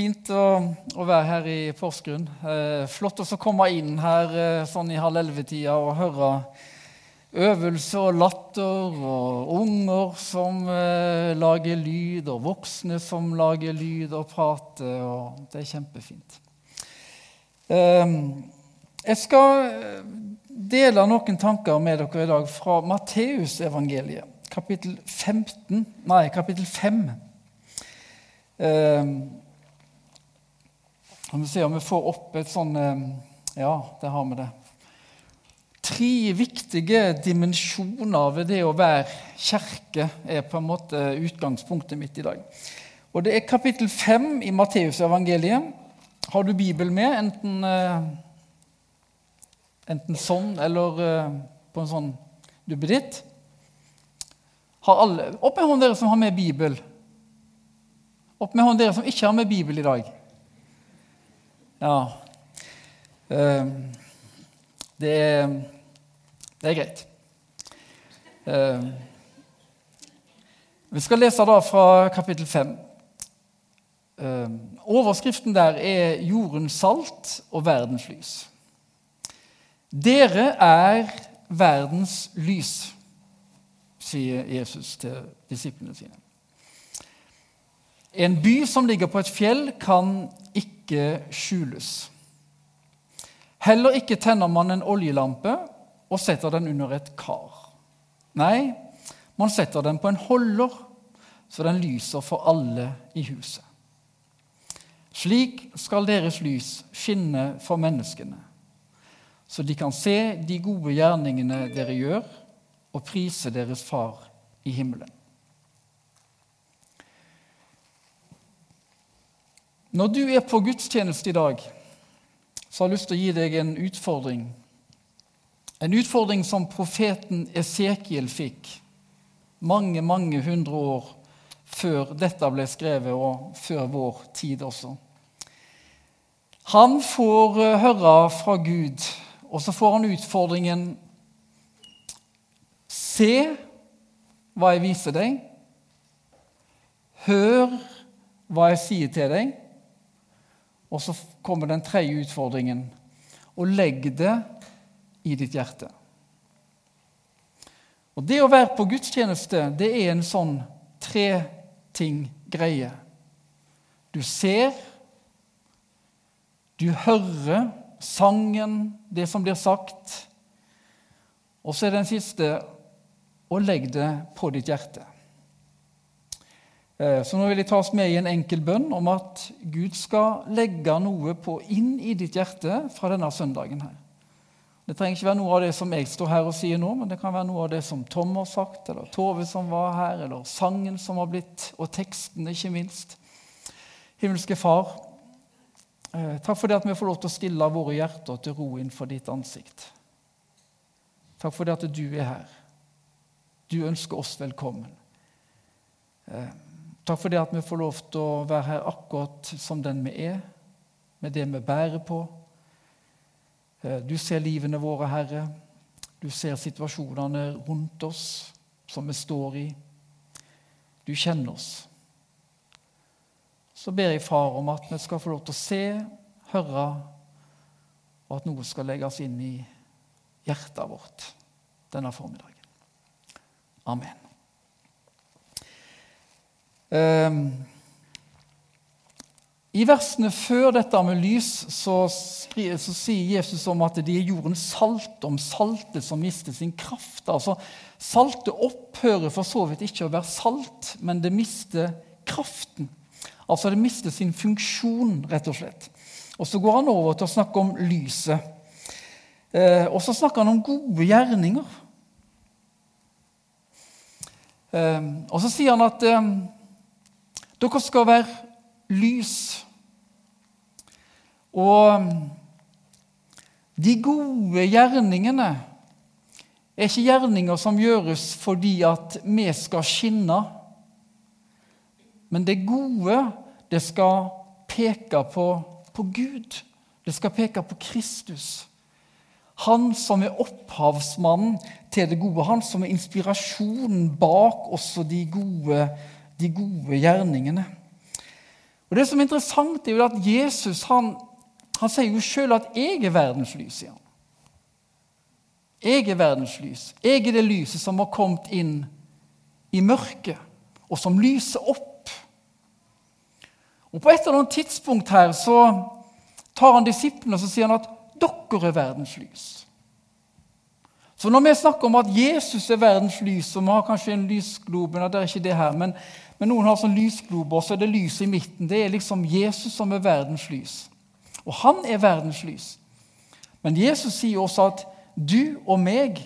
Fint å, å være her i Porsgrunn. Eh, flott å komme inn her eh, sånn i halv elleve-tida og høre øvelse og latter og unger som eh, lager lyd, og voksne som lager lyd og prater. Og det er kjempefint. Eh, jeg skal eh, dele noen tanker med dere i dag fra Matteusevangeliet, kapittel 15, nei, kapittel 5. Vi se om vi får opp et sånn eh, Ja, der har vi det. Tre viktige dimensjoner ved det å være kirke er på en måte utgangspunktet mitt i dag. Og Det er kapittel 5 i Matteusevangeliet. Har du Bibelen med, enten, eh, enten sånn eller eh, på en sånn duppeditt? Har Opp med hånden dere som har med Bibel. Opp med hånden dere som ikke har med Bibel i dag. Ja. Ehm, det er, det er greit. Ehm, vi skal lese da fra kapittel 5. Ehm, overskriften der er 'Jordens salt og verdens lys'. Dere er verdens lys, sier Jesus til disiplene sine. En by som ligger på et fjell, kan ikke skjules. Heller ikke tenner man en oljelampe og setter den under et kar. Nei, man setter den på en holder, så den lyser for alle i huset. Slik skal deres lys skinne for menneskene, så de kan se de gode gjerningene dere gjør, og prise deres Far i himmelen. Når du er på gudstjeneste i dag, så har jeg lyst til å gi deg en utfordring. En utfordring som profeten Esekiel fikk mange, mange hundre år før dette ble skrevet, og før vår tid også. Han får eh, høre fra Gud, og så får han utfordringen Se hva jeg viser deg. Hør hva jeg sier til deg. Og så kommer den tredje utfordringen. Og legg det i ditt hjerte. Og Det å være på gudstjeneste det er en sånn tre ting-greie. Du ser, du hører sangen, det som blir sagt. Og så er den siste å legge det på ditt hjerte. Eh, så nå vil jeg ta oss med i en enkel bønn om at Gud skal legge noe på inn i ditt hjerte fra denne søndagen. her. Det trenger ikke være noe av det som jeg står her og sier nå, men det kan være noe av det som Tom har sagt, eller Tove som var her, eller sangen som har blitt, og teksten, ikke minst. Himmelske Far, eh, takk for det at vi får lov til å stille våre hjerter til ro innenfor ditt ansikt. Takk for det at du er her. Du ønsker oss velkommen. Takk for det at vi får lov til å være her akkurat som den vi er, med det vi bærer på. Eh, du ser livene våre, Herre. Du ser situasjonene rundt oss som vi står i. Du kjenner oss. Så ber jeg Far om at vi skal få lov til å se, høre, og at noe skal legges inn i hjertet vårt denne formiddagen. Amen. Ehm, I versene før dette med lys så, så, sier Jesus om at de er jordens salt, om saltet som mister sin kraft. Altså, Saltet opphører for så vidt ikke å være salt, men det mister kraften. Altså det mister sin funksjon, rett og slett. Og Så går han over til å snakke om lyset. Eh, og så snakker han om gode gjerninger. Eh, og så sier han at eh, dere skal være lys. Og de gode gjerningene er ikke gjerninger som gjøres fordi at vi skal skinne. Men det gode, det skal peke på, på Gud. Det skal peke på Kristus. Han som er opphavsmannen til det gode. Han som er inspirasjonen bak også de gode gjerningene de gode gjerningene. Og Det som er interessant, er jo at Jesus han, han sier jo sjøl at 'jeg er verdens lys'. sier han. Jeg er verdens lys. Jeg er det lyset som har kommet inn i mørket, og som lyser opp. Og På et eller annet tidspunkt her så tar han disiplene og så sier han at 'dere er verdens lys'. Så når vi snakker om at Jesus er verdens lys, og vi har kanskje en lysglobe Det er ikke det her, men, men noen har sånn lysglobe, og så er det lys i midten. Det er liksom Jesus som er verdens lys. Og han er verdens lys. Men Jesus sier også at du og meg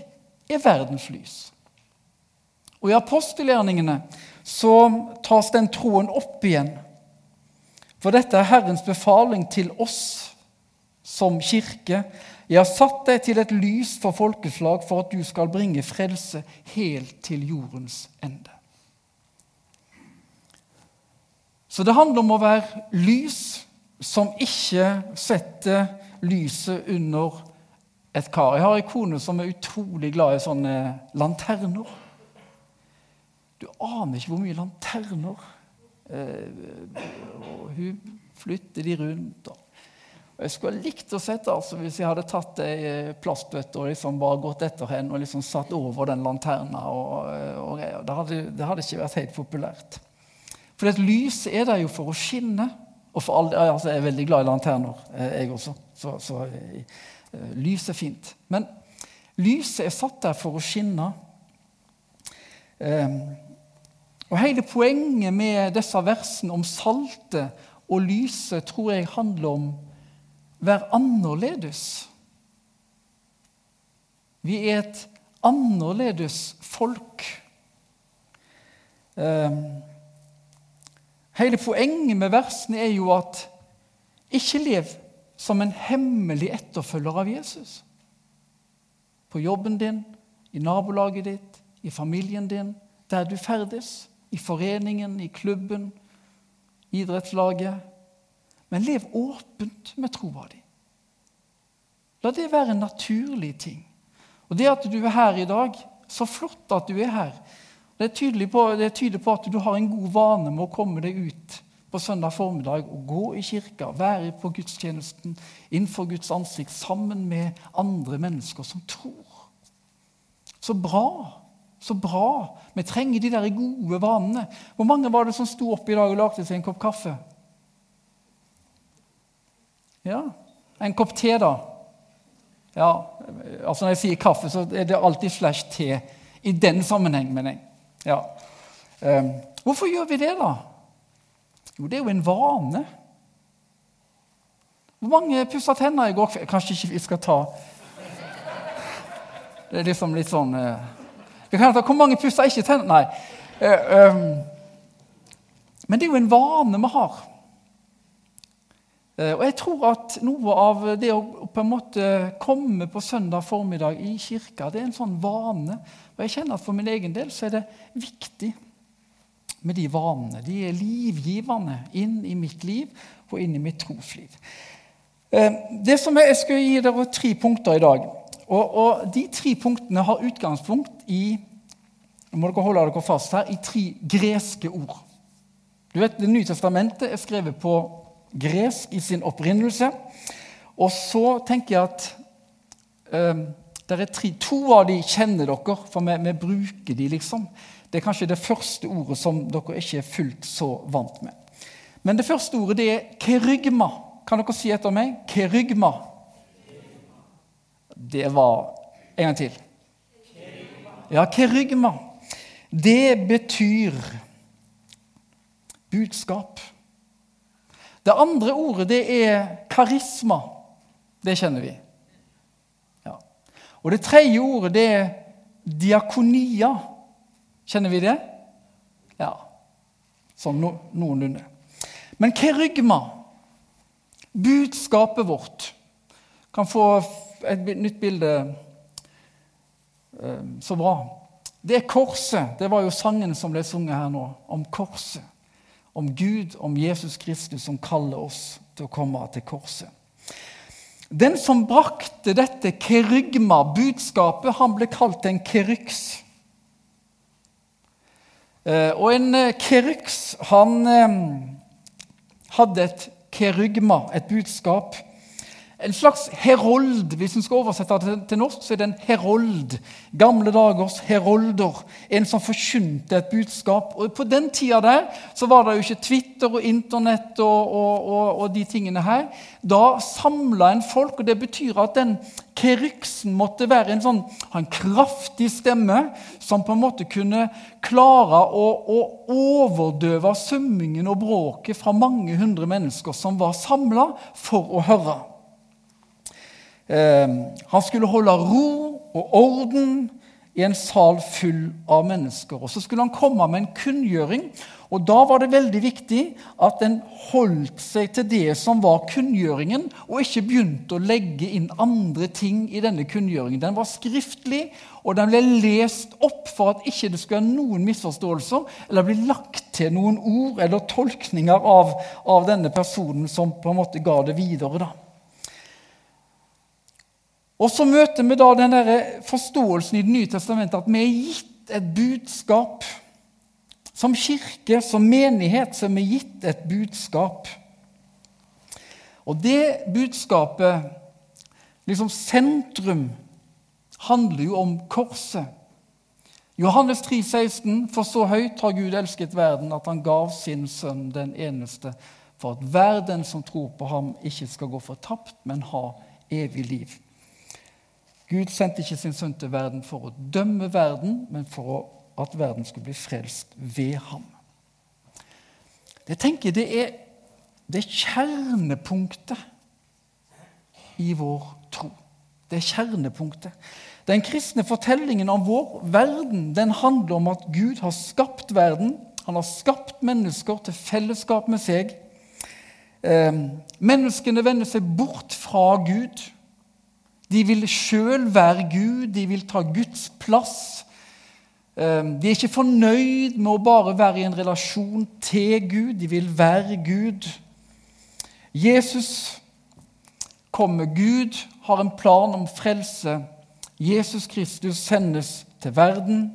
er verdens lys. Og I apostelgjerningene så tas den troen opp igjen. For dette er Herrens befaling til oss som kirke. Jeg har satt deg til et lys for folkeslag for at du skal bringe frelse helt til jordens ende. Så det handler om å være lys som ikke setter lyset under et kar. Jeg har ei kone som er utrolig glad i sånne lanterner. Du aner ikke hvor mye lanterner eh, og Hun flytter de rundt. Og jeg skulle likt å sett altså, hvis jeg hadde tatt ei eh, plastbøtte og liksom bare gått etter henne og liksom satt over den lanterna. Og, og, og det, hadde, det hadde ikke vært helt populært. For et lys er der jo for å skinne. Og for all, altså Jeg er veldig glad i lanterner, eh, jeg også. Så, så uh, lys er fint. Men lyset er satt der for å skinne. Um, og Hele poenget med disse versene om saltet og lyset tror jeg handler om å være annerledes. Vi er et annerledes folk. Um, Hele poenget med versene er jo at ikke lev som en hemmelig etterfølger av Jesus. På jobben din, i nabolaget ditt, i familien din, der du ferdes, i foreningen, i klubben, idrettslaget. Men lev åpent med troa di. La det være en naturlig ting. Og det at du er her i dag, så flott at du er her. Det, på, det, tyder på at du har en god vane med å komme deg ut på søndag formiddag og gå i kirka, være på gudstjenesten innenfor Guds ansikt sammen med andre mennesker som tror. Så bra! Så bra! Vi trenger de der gode vanene. Hvor mange var det som sto opp i dag og lagde seg en kopp kaffe? Ja, En kopp te, da? Ja, altså Når jeg sier kaffe, så er det alltid flash te. I den sammenheng, mener jeg. Ja. Um, hvorfor gjør vi det, da? Jo, det er jo en vane. Hvor mange pussa tenner i går kveld? Kanskje ikke vi skal ta Det er liksom litt sånn vi kan ta, Hvor mange pussa ikke tenner? Nei. Uh, um, men det er jo en vane vi har. Uh, og jeg tror at noe av det å på en måte komme på søndag formiddag i kirka, det er en sånn vane og jeg kjenner at For min egen del så er det viktig med de vanene. De er livgivende inn i mitt liv og inn i mitt trosliv. Eh, det som Jeg skal gi dere tre punkter i dag. Og, og De tre punktene har utgangspunkt i nå må dere holde dere fast her, i tre greske ord. Du vet, Det nye testamentet er skrevet på gresk i sin opprinnelse. Og så tenker jeg at um, er tre, To av de kjenner dere, for vi, vi, bruker de liksom. Det er kanskje det første ordet som dere ikke er fullt så vant med. Men det første ordet det er kerygma. Kan dere si etter meg? Kerygma. Det var En gang til. Ja, kerygma. Det betyr budskap. Det andre ordet det er karisma. Det kjenner vi. Og det tredje ordet det er diakonia. Kjenner vi det? Ja, sånn no, noenlunde. Men kerygma, budskapet vårt, kan få et nytt bilde. Eh, så bra. Det er korset. Det var jo sangen som ble sunget her nå, om korset. Om Gud, om Jesus Kristus, som kaller oss til å komme til korset. Den som brakte dette kerygma-budskapet, han ble kalt en keryks. Eh, og en eh, keryks, han, eh, hadde et kerygma, et budskap en slags herold. Hvis en skal oversette det til norsk, så er det en herold. Gamle dagers herolder. En som forkynte et budskap. Og På den tida der så var det jo ikke Twitter og Internett og, og, og, og de tingene her. Da samla en folk, og det betyr at den keryksen måtte være en sånn, en kraftig stemme som på en måte kunne klare å, å overdøve summingen og bråket fra mange hundre mennesker som var samla for å høre. Eh, han skulle holde ro og orden i en sal full av mennesker. Og Så skulle han komme med en kunngjøring. Og Da var det veldig viktig at en holdt seg til det som var kunngjøringen, og ikke begynte å legge inn andre ting i denne kunngjøringen. Den var skriftlig, og den ble lest opp for at ikke det skulle være noen misforståelser eller bli lagt til noen ord eller tolkninger av, av denne personen som på en måte ga det videre. da. Og så møter vi da den forståelsen i Det nye testamentet at vi er gitt et budskap. Som kirke, som menighet, så er vi gitt et budskap. Og det budskapet, liksom sentrum, handler jo om korset. Johannes 3, 16, For så høyt har Gud elsket verden at han gav sin sønn den eneste, for at hver den som tror på ham, ikke skal gå fortapt, men ha evig liv. Gud sendte ikke sin sønn til verden for å dømme verden, men for at verden skulle bli frelst ved ham. Det tenker det er, det er kjernepunktet i vår tro. Det er kjernepunktet. Den kristne fortellingen om vår verden den handler om at Gud har skapt verden. Han har skapt mennesker til fellesskap med seg. Eh, menneskene vender seg bort fra Gud. De vil sjøl være Gud, de vil ta Guds plass. Ehm, de er ikke fornøyd med å bare være i en relasjon til Gud, de vil være Gud. Jesus kommer. Gud har en plan om frelse. Jesus Kristus sendes til verden.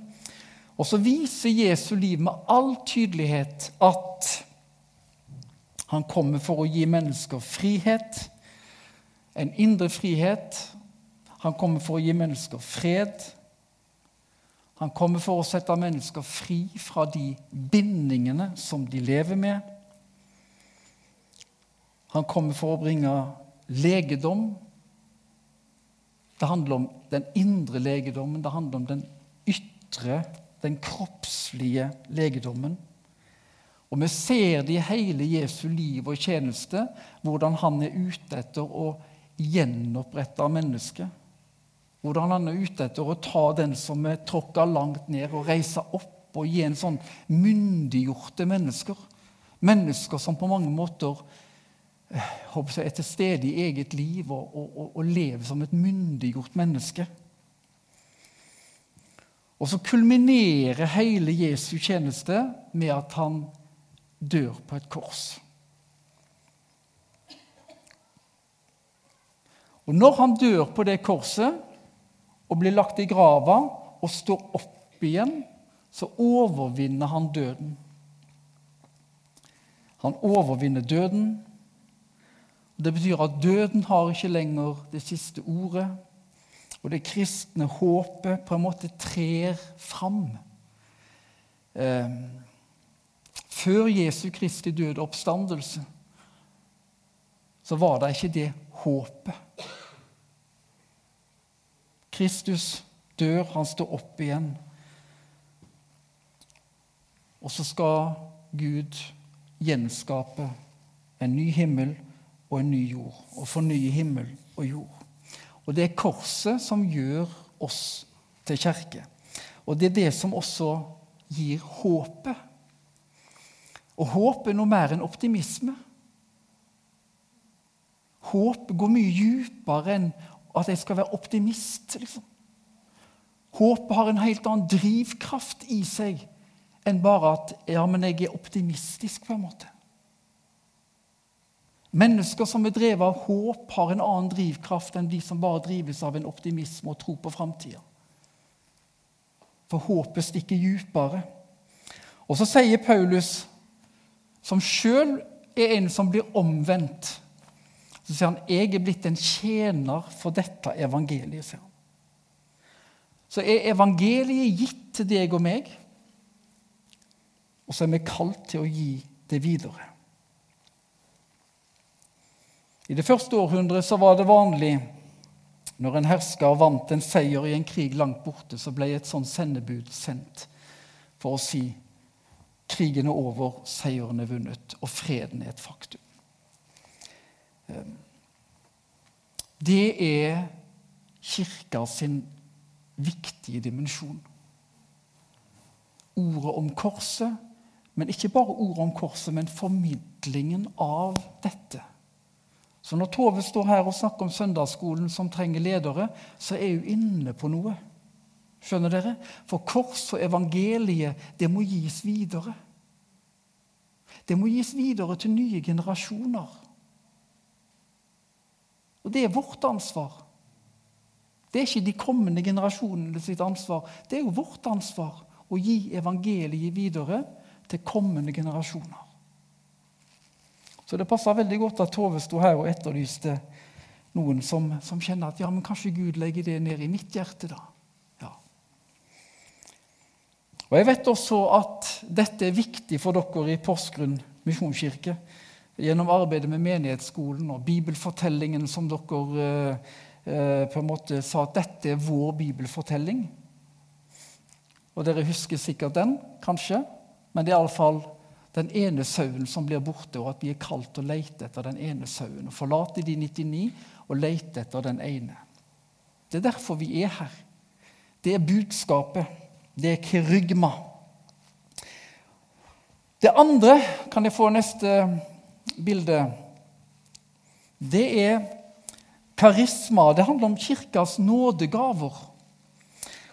Og så viser Jesu liv med all tydelighet at han kommer for å gi mennesker frihet, en indre frihet han kommer for å gi mennesker fred. Han kommer for å sette mennesker fri fra de bindingene som de lever med. Han kommer for å bringe legedom. Det handler om den indre legedommen, det handler om den ytre, den kroppslige legedommen. Og vi ser det i hele Jesu liv og tjeneste, hvordan han er ute etter å gjenopprette mennesket. Hvordan han er ute etter å ta den som er tråkka langt ned, og reise opp og gi en sånn myndiggjorte mennesker. Mennesker som på mange måter håper jeg, er til stede i eget liv og, og, og, og lever som et myndiggjort menneske. Og så kulminerer hele Jesu tjeneste med at han dør på et kors. Og når han dør på det korset, og blir lagt i grava og står opp igjen, så overvinner han døden. Han overvinner døden. Det betyr at døden har ikke lenger det siste ordet. Og det kristne håpet på en måte trer fram. Eh, før Jesu Kristi døde oppstandelse så var det ikke det håpet. Kristus dør, han står opp igjen. Og så skal Gud gjenskape en ny himmel og en ny jord. Og fornye himmel og jord. Og det er korset som gjør oss til kirke. Og det er det som også gir håpet. Og håp er noe mer enn optimisme. Håp går mye dypere enn at jeg skal være optimist. liksom. Håpet har en helt annen drivkraft i seg enn bare at ja, men jeg er optimistisk. på en måte. Mennesker som er drevet av håp, har en annen drivkraft enn de som bare drives av en optimisme og tro på framtida. For håpet stikker dypere. Og så sier Paulus, som sjøl er en som blir omvendt. Så sier han jeg er blitt en tjener for dette evangeliet. sier han. Så er evangeliet gitt til deg og meg, og så er vi kalt til å gi det videre. I det første århundret så var det vanlig når en hersker vant en seier i en krig langt borte, så ble et sånt sendebud sendt for å si krigen er over, seieren er vunnet, og freden er et faktum. Ehm, det er kirka sin viktige dimensjon. Ordet om korset, men ikke bare ordet om korset, men formidlingen av dette. Så når Tove står her og snakker om søndagsskolen som trenger ledere, så er hun inne på noe. Skjønner dere? For kors og evangeliet, det må gis videre. Det må gis videre til nye generasjoner. Og det er vårt ansvar. Det er ikke de kommende generasjonene sitt ansvar. Det er jo vårt ansvar å gi evangeliet videre til kommende generasjoner. Så det passer veldig godt at Tove sto her og etterlyste noen som, som, kjenner at ja, men kanskje Gud legger det ned i mitt hjerte. da. Ja. Og Jeg vet også at dette er viktig for dere i Porsgrunn misjonskirke. Gjennom arbeidet med menighetsskolen og bibelfortellingen som dere eh, på en måte sa at dette er vår bibelfortelling. Og dere husker sikkert den, kanskje, men det er iallfall den ene sauen som blir borte, og at vi er kalt å lete etter den ene sauen. og Forlate de 99 og lete etter den ene. Det er derfor vi er her. Det er budskapet. Det er kerygma. Det andre, kan jeg få neste bilde, det er Karisma det handler om kirkas nådegaver.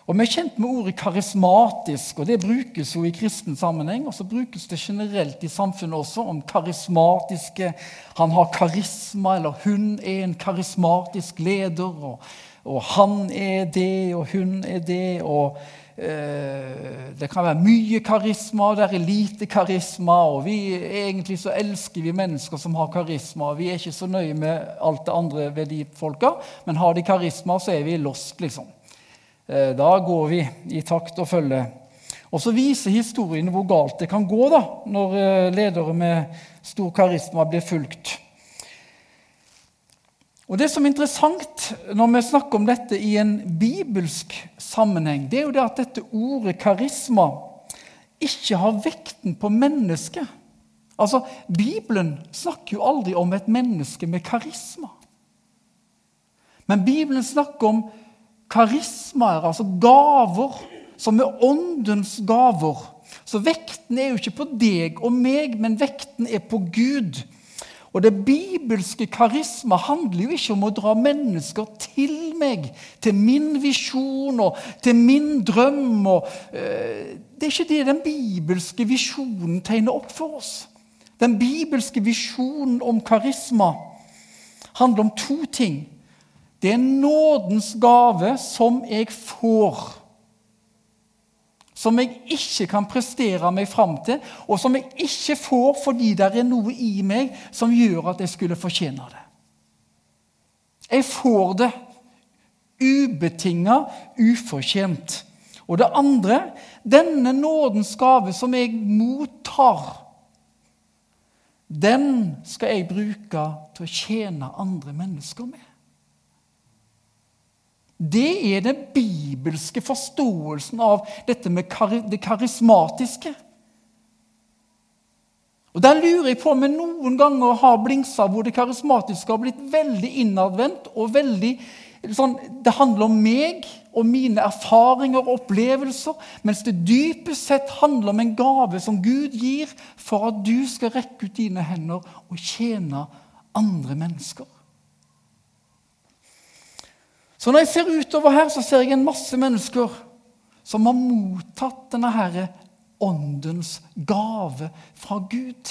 Og Vi er kjent med ordet karismatisk, og det brukes jo i kristen sammenheng. Og så brukes det generelt i samfunnet også om karismatiske Han har karisma, eller hun er en karismatisk leder. Og, og han er det, og hun er det. og det kan være mye karisma, det er lite karisma. og vi, Egentlig så elsker vi mennesker som har karisma. Vi er ikke så nøye med alt det andre ved de folka, men har de karisma, så er vi lost, liksom. Eh, da går vi i takt og følge. Og så viser historien hvor galt det kan gå da, når eh, ledere med stor karisma blir fulgt. Og Det som er interessant når vi snakker om dette i en bibelsk sammenheng, det er jo det at dette ordet karisma ikke har vekten på mennesket. Altså, Bibelen snakker jo aldri om et menneske med karisma. Men Bibelen snakker om karismaer, altså gaver, som er åndens gaver. Så vekten er jo ikke på deg og meg, men vekten er på Gud. Og det bibelske karisma handler jo ikke om å dra mennesker til meg, til min visjon og til min drøm. Og, uh, det er ikke det den bibelske visjonen tegner opp for oss. Den bibelske visjonen om karisma handler om to ting. Det er nådens gave som jeg får som jeg ikke kan prestere meg fram til, og som jeg ikke får fordi det er noe i meg som gjør at jeg skulle fortjene det. Jeg får det ubetinga, ufortjent. Og det andre denne nådens gave som jeg mottar, den skal jeg bruke til å tjene andre mennesker med. Det er den bibelske forståelsen av dette med det karismatiske. Og Der lurer jeg på om vi noen ganger har blingsa hvor det karismatiske har blitt veldig innadvendt. og sånn, Det handler om meg og mine erfaringer og opplevelser, mens det dypest sett handler om en gave som Gud gir for at du skal rekke ut dine hender og tjene andre mennesker. Så når jeg ser utover her, så ser jeg en masse mennesker som har mottatt denne herre åndens gave fra Gud.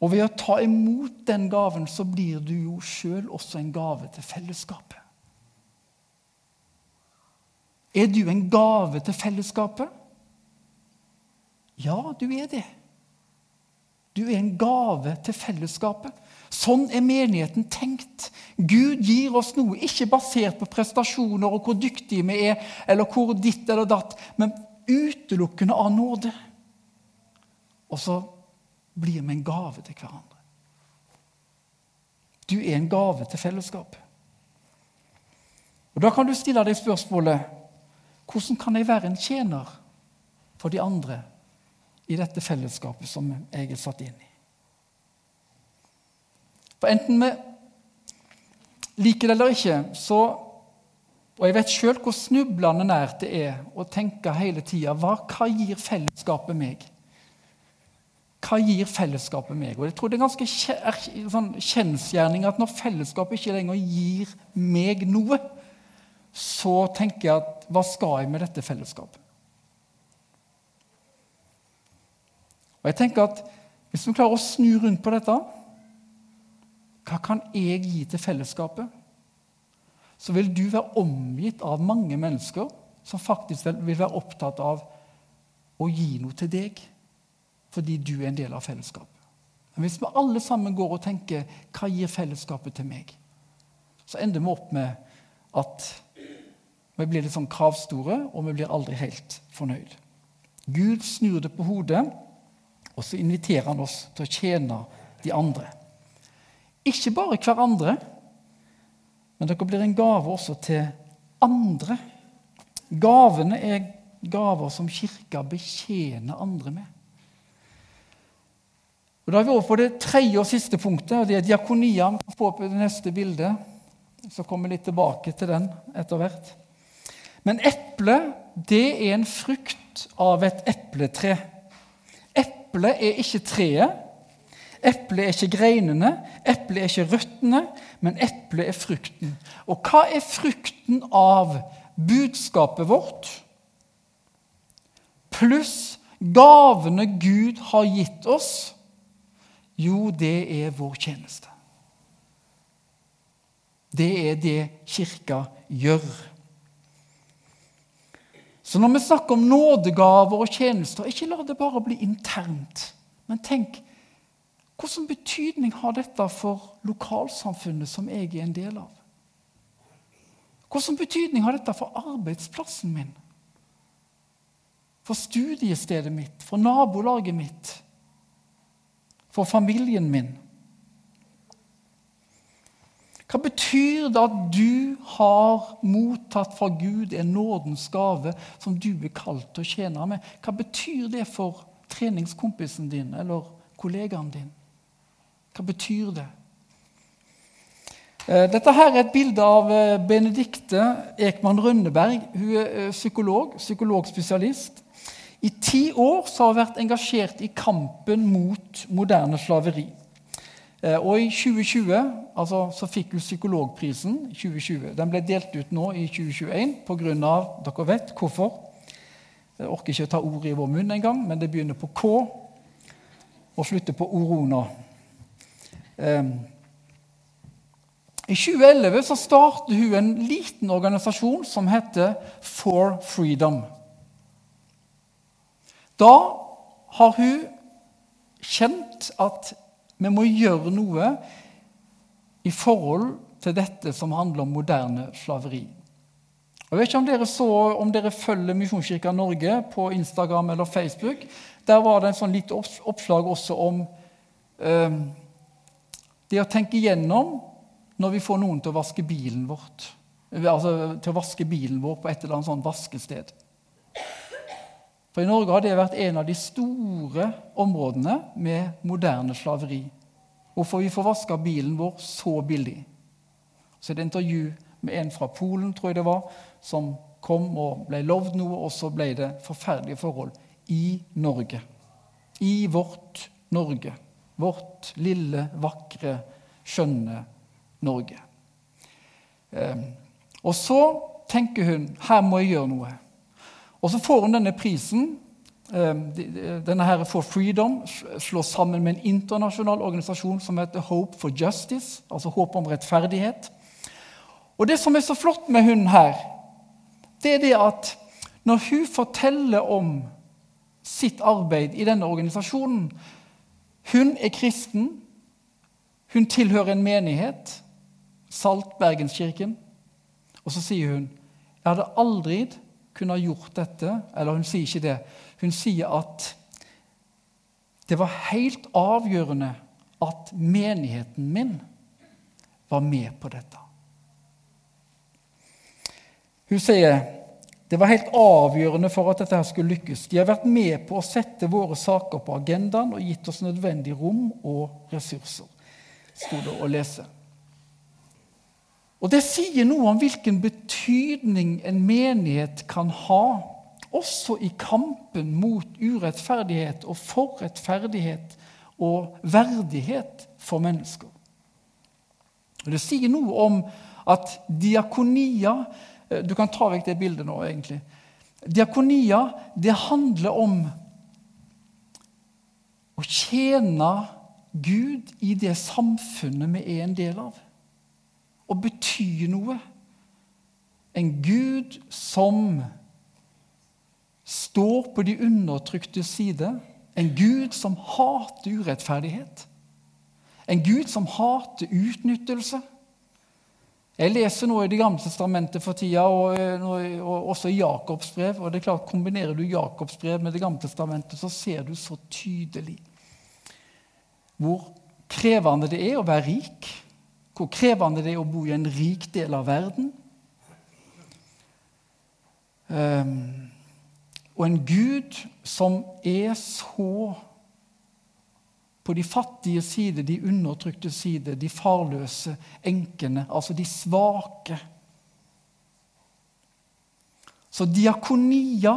Og ved å ta imot den gaven, så blir du jo sjøl også en gave til fellesskapet. Er du en gave til fellesskapet? Ja, du er det. Du er en gave til fellesskapet. Sånn er menigheten tenkt. Gud gir oss noe, ikke basert på prestasjoner og hvor dyktige vi er, eller hvor ditt eller datt, men utelukkende av nåde. Og så blir vi en gave til hverandre. Du er en gave til fellesskapet. Og Da kan du stille deg spørsmålet hvordan kan jeg være en tjener for de andre i dette fellesskapet som jeg er satt inn i? For enten vi liker det eller ikke, så Og jeg vet sjøl hvor snublende nært det er å tenke hele tida hva, hva gir fellesskapet meg? Hva gir fellesskapet meg? Og jeg tror Det er ganske sånn kjensgjerning at når fellesskapet ikke lenger gir meg noe, så tenker jeg at hva skal jeg med dette fellesskapet? Og jeg tenker at Hvis vi klarer å snu rundt på dette Hva kan jeg gi til fellesskapet? Så vil du være omgitt av mange mennesker som faktisk vil være opptatt av å gi noe til deg fordi du er en del av fellesskapet. Men hvis vi alle sammen går og tenker 'Hva gir fellesskapet til meg?' så ender vi opp med at vi blir litt sånn kravstore, og vi blir aldri helt fornøyd. Gud snur det på hodet, og så inviterer han oss til å tjene de andre. Ikke bare hverandre, men dere blir en gave også til andre. Gavene er gaver som kirka betjener andre med. Og Da er vi over på det tredje og siste punktet, og det er diakonia. Få opp det neste bildet, så kommer vi litt tilbake til den etter hvert. Men eplet, det er en frukt av et epletre. Eplet er ikke treet. Eplet er ikke greinene, eplet er ikke røttene, men eplet er frukten. Og hva er frukten av budskapet vårt? Pluss gavene Gud har gitt oss? Jo, det er vår tjeneste. Det er det Kirka gjør. Så når vi snakker om nådegaver og tjenester, ikke la det bare bli internt. Men tenk hvilken betydning har dette for lokalsamfunnet som jeg er en del av? Hvilken betydning har dette for arbeidsplassen min? For studiestedet mitt, for nabolaget mitt, for familien min? Hva betyr det at du har mottatt fra Gud en nådens gave som du er kalt til å tjene med? Hva betyr det for treningskompisen din eller kollegaen din? Hva betyr det? Eh, dette her er et bilde av Benedicte Benedikte Ekman Rønneberg. Hun er eh, psykolog, psykologspesialist. I ti år har hun vært engasjert i kampen mot moderne slaveri. Eh, og i 2020 altså, så fikk hun psykologprisen. 2020. Den ble delt ut nå i 2021 pga. Dere vet hvorfor. Jeg orker ikke å ta ordet i vår munn engang, men det begynner på K og slutter på orona. Um, I 2011 så startet hun en liten organisasjon som heter For Freedom. Da har hun kjent at vi må gjøre noe i forhold til dette som handler om moderne slaveri. Jeg vet ikke om dere, så, om dere følger Misjonskirka Norge på Instagram eller Facebook. Der var det en sånn lite oppslag også om eh, det å tenke igjennom når vi får noen til å vaske bilen vårt. Altså til å vaske bilen vår på et eller annet sånt vaskested. For I Norge har det vært en av de store områdene med moderne slaveri. Hvorfor vi får vaska bilen vår så billig. Så er det intervju med en fra Polen, tror jeg det var, som kom og ble lovd noe, og så ble det forferdelige forhold i Norge. I vårt Norge. Vårt lille, vakre, skjønne Norge. Ehm, og så tenker hun her må jeg gjøre noe. Og så får hun denne prisen. Ehm, denne her For Freedom slås sammen med en internasjonal organisasjon som heter Hope for Justice, altså håp om rettferdighet. Og Det som er så flott med hun her, det er det at når hun forteller om sitt arbeid i denne organisasjonen Hun er kristen. Hun tilhører en menighet, Saltbergenskirken. Og så sier hun jeg hadde aldri kunnet gjort dette. Eller hun sier ikke det. Hun sier at det var helt avgjørende at menigheten min var med på dette. Hun sier det var helt avgjørende for at dette skulle lykkes. De har vært med på å sette våre saker på agendaen og gitt oss nødvendig rom og ressurser, sto det å lese. Og Det sier noe om hvilken betydning en menighet kan ha, også i kampen mot urettferdighet og for rettferdighet og verdighet for mennesker. Og Det sier noe om at diakonia du kan ta vekk det bildet nå, egentlig. Diakonia det handler om å tjene Gud i det samfunnet vi er en del av. Å bety noe. En Gud som står på de undertrykte side. En Gud som hater urettferdighet. En Gud som hater utnyttelse. Jeg leser nå i Det gamle testamentet for tida, og, eh, og også i Jakobs brev. og det er klart, Kombinerer du Jakobs brev med Det gamle testamentet, så ser du så tydelig hvor krevende det er å være rik. Hvor krevende det er å bo i en rik del av verden. Um, og en Gud som er så på de fattige side, de undertrykte side, de farløse, enkene, altså de svake. Så diakonia,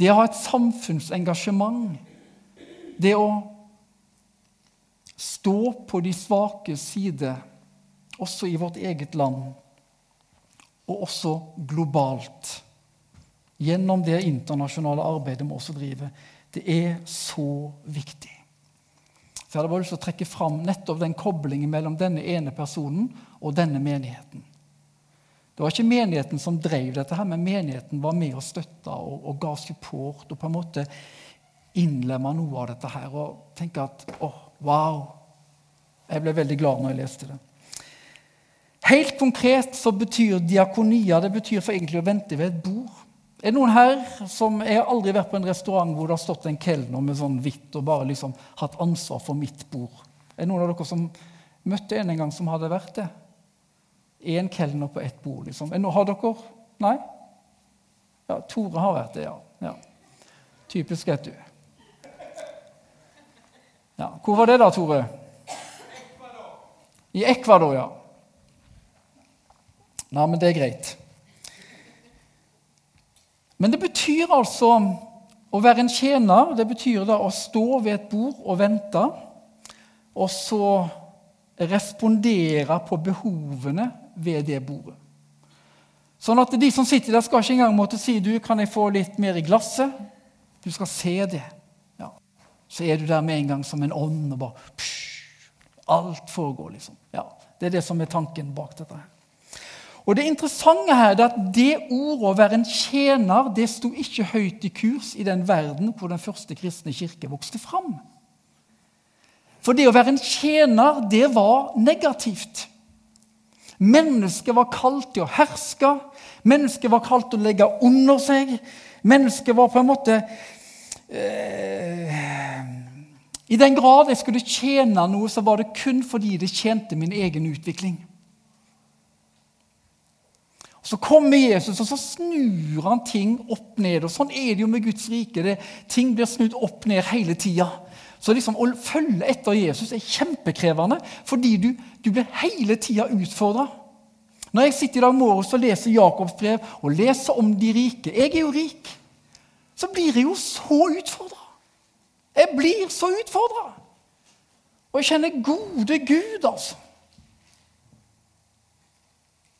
det å ha et samfunnsengasjement, det å stå på de svake side, også i vårt eget land, og også globalt, gjennom det internasjonale arbeidet vi også driver, det er så viktig. Så jeg hadde bare lyst til å trekke fram nettopp den koblingen mellom denne ene personen og denne menigheten. Det var ikke menigheten som drev dette, her, men menigheten var med og støtta og, og, ga support. Og på en måte innlemma noe av dette her. Og tenke at åh, wow! Jeg ble veldig glad når jeg leste det. Helt konkret så betyr diakonia det betyr for egentlig å vente ved et bord. Er det noen her som Jeg har aldri vært på en restaurant hvor det har stått en kelner med sånn hvitt og bare liksom hatt ansvar for mitt bord. Er det noen av dere som møtte en en gang som hadde vært det? Én kelner på ett bord, liksom. Er det noen, Har dere? Nei? Ja, Tore har vært det, ja. ja. Typisk, vet du. Ja, Hvor var det da, Tore? I Ecuador, ja. Nei, men det er greit. Men det betyr altså å være en tjener. Det betyr da å stå ved et bord og vente. Og så respondere på behovene ved det bordet. Sånn at de som sitter der, skal ikke engang måtte si du, kan jeg få litt mer i glasset. Du skal se det. Ja. Så er du der med en gang som en ånd og bare psh, Alt foregår, liksom. Ja, Det er det som er tanken bak dette. her. Og Det interessante her er at det ordet å være en tjener det sto ikke høyt i kurs i den verden hvor den første kristne kirke vokste fram. For det å være en tjener, det var negativt. Mennesket var kalt til å herske, mennesket var kalt til å legge under seg. Mennesket var på en måte eh, I den grad jeg skulle tjene noe, så var det kun fordi det tjente min egen utvikling. Så kommer Jesus, og så snur han ting opp ned. og Sånn er det jo med Guds rike. Det, ting blir snudd opp ned hele tida. Så liksom, å følge etter Jesus er kjempekrevende, fordi du, du blir hele tida utfordra. Når jeg sitter i dag morges og leser Jakobs brev og leser om de rike Jeg er jo rik. Så blir jeg jo så utfordra. Jeg blir så utfordra. Og jeg kjenner gode Gud, altså.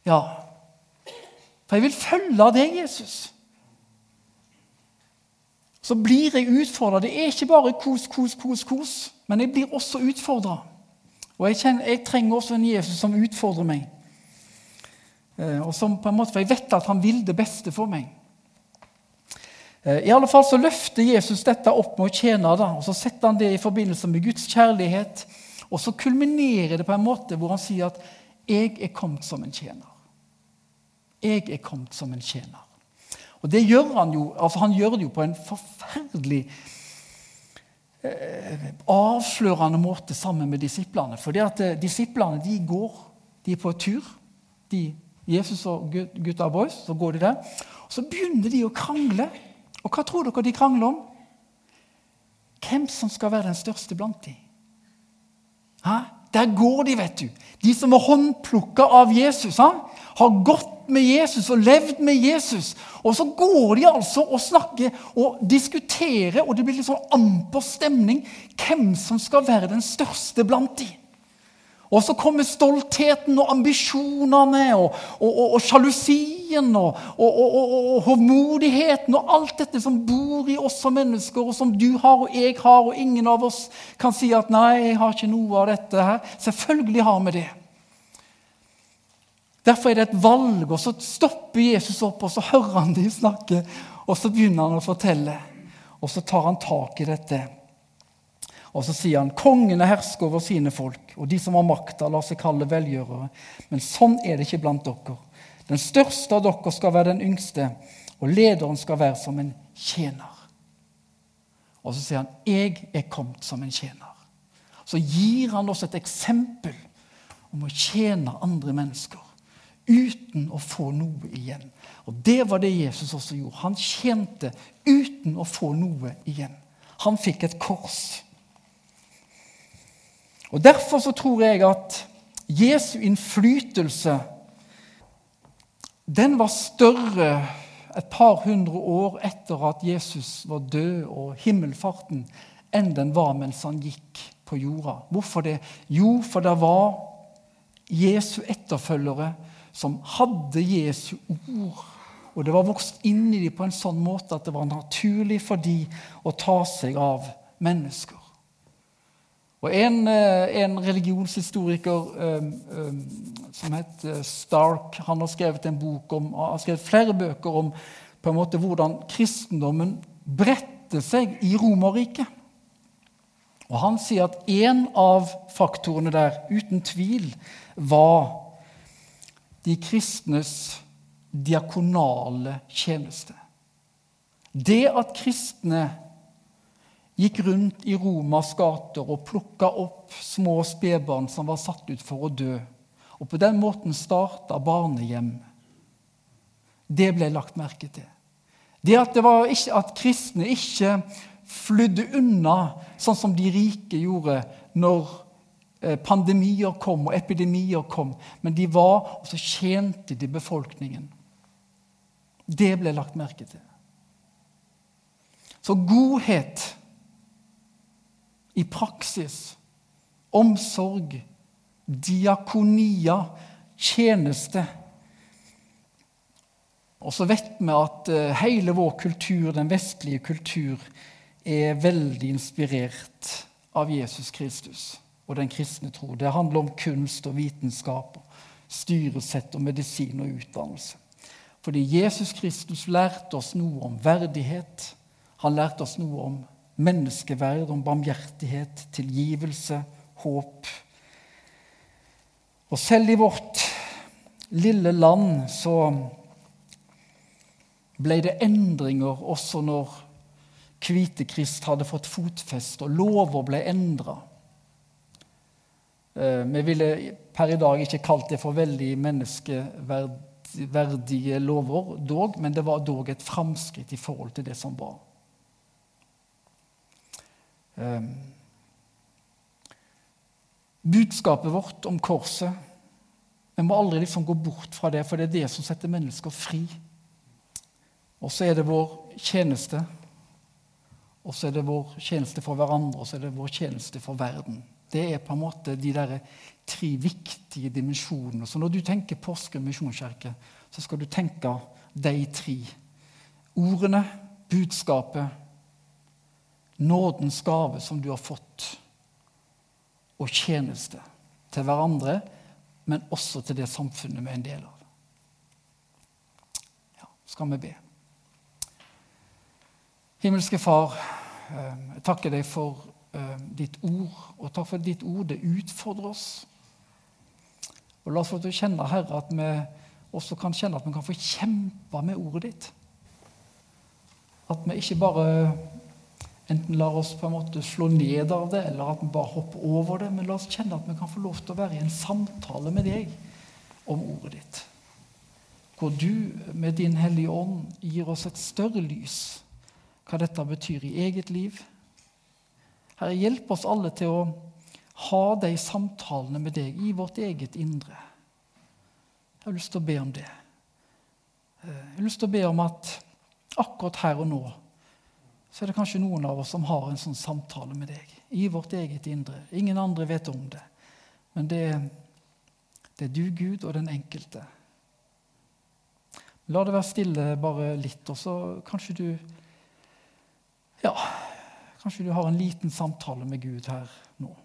Ja, for jeg vil følge deg, Jesus. Så blir jeg utfordra. Det er ikke bare kos, kos, kos, kos, men jeg blir også utfordra. Og jeg, kjenner, jeg, trenger også en Jesus som utfordrer meg. Eh, og som på en måte, For jeg vet at han vil det beste for meg. Eh, I alle fall så løfter Jesus dette opp med å tjene, da, og så setter han det i forbindelse med Guds kjærlighet. Og så kulminerer det på en måte hvor han sier at 'jeg er kommet som en tjener'. Jeg er kommet som en tjener. Og det gjør Han jo, altså han gjør det jo på en forferdelig eh, avslørende måte sammen med disiplene. For eh, disiplene de går, de er på tur. De, Jesus og gutta boys, så går de der. Og så begynner de å krangle. Og hva tror dere de krangler om? Hvem som skal være den største blant dem. Der går de, vet du. De som er håndplukka av Jesus. Ha? Har gått med Jesus og levd med Jesus. Og så går de altså og snakker og diskuterer, og det blir litt sånn amper stemning hvem som skal være den største blant de. Og så kommer stoltheten og ambisjonene og, og, og, og sjalusien og, hovmodigheten og alt dette som bor i oss som mennesker, og som du har og jeg har, og ingen av oss kan si at 'nei, jeg har ikke noe av dette her'. Selvfølgelig har vi det. Derfor er det et valg, og så stopper Jesus opp, og så hører han dem snakke, og så begynner han å fortelle. Og så tar han tak i dette. Og så sier han kongene hersker over sine folk, og de som har makta, lar seg kalle velgjørere. Men sånn er det ikke blant dere. Den største av dere skal være den yngste, og lederen skal være som en tjener. Og så sier han 'Jeg er kommet som en tjener'. Så gir han oss et eksempel om å tjene andre mennesker uten å få noe igjen. Og Det var det Jesus også gjorde. Han tjente uten å få noe igjen. Han fikk et kors. Og Derfor så tror jeg at Jesu innflytelse den var større et par hundre år etter at Jesus var død og himmelfarten, enn den var mens han gikk på jorda. Hvorfor det? Jo, for det var Jesu etterfølgere som hadde Jesu ord. Og det var vokst inn i dem på en sånn måte at det var naturlig for dem å ta seg av mennesker. Og En, eh, en religionshistoriker um, um, som heter Stark, han har skrevet om, har skrevet flere bøker om på en måte hvordan kristendommen bredte seg i Romerriket. Og Han sier at en av faktorene der, uten tvil, var de kristnes diakonale tjeneste. Det at kristne gikk rundt i Romas gater og plukka opp små spedbarn som var satt ut for å dø. Og på den måten starta barnehjem. Det ble lagt merke til. Det at, det ikke, at kristne ikke flydde unna sånn som de rike gjorde når pandemier kom og epidemier kom, men de var, og så tjente de befolkningen. Det ble lagt merke til. Så godhet i praksis. Omsorg, diakonia, tjeneste. Og så vet vi at eh, hele vår kultur, den vestlige kultur, er veldig inspirert av Jesus Kristus og den kristne tro. Det handler om kunst og vitenskap, styresett og medisin og utdannelse. Fordi Jesus Kristus lærte oss noe om verdighet. Han lærte oss noe om menneskeverd, om barmhjertighet, tilgivelse, håp. Og selv i vårt lille land så ble det endringer også når Kvitekrist hadde fått fotfeste og lover ble endra. Eh, vi ville per i dag ikke kalt det for veldig menneskeverdige lover, dog, men det var dog et framskritt i forhold til det som var. Ehm, budskapet vårt om korset Vi må aldri liksom gå bort fra det, for det er det som setter mennesker fri. Og så er det vår tjeneste. Og så er det vår tjeneste for hverandre, og så er det vår tjeneste for verden. Det er på en måte de der tre viktige dimensjonene. Så når du tenker Porsgrunn misjonskirke, så skal du tenke de tre. Ordene, budskapet nådens gave som du har fått, og tjeneste til hverandre, men også til det samfunnet vi er en del av. Ja, skal vi be. Himmelske Far, eh, jeg takker deg for ditt ord, og takk for ditt ord. Det utfordrer oss. Og La oss få til å kjenne, Herre, at vi også kan kjenne at vi kan få kjempe med ordet ditt. At vi ikke bare enten lar oss på en måte slå ned av det, eller at vi bare hopper over det, men la oss kjenne at vi kan få lov til å være i en samtale med deg om ordet ditt. Hvor du med din Hellige Ånd gir oss et større lys hva dette betyr i eget liv. Herre, hjelp oss alle til å ha de samtalene med deg i vårt eget indre. Jeg har lyst til å be om det. Eh, jeg har lyst til å be om at akkurat her og nå så er det kanskje noen av oss som har en sånn samtale med deg i vårt eget indre. Ingen andre vet om det, men det, det er du, Gud, og den enkelte. La det være stille bare litt, og så kanskje du Ja, kanskje du har en liten samtale med Gud her nå.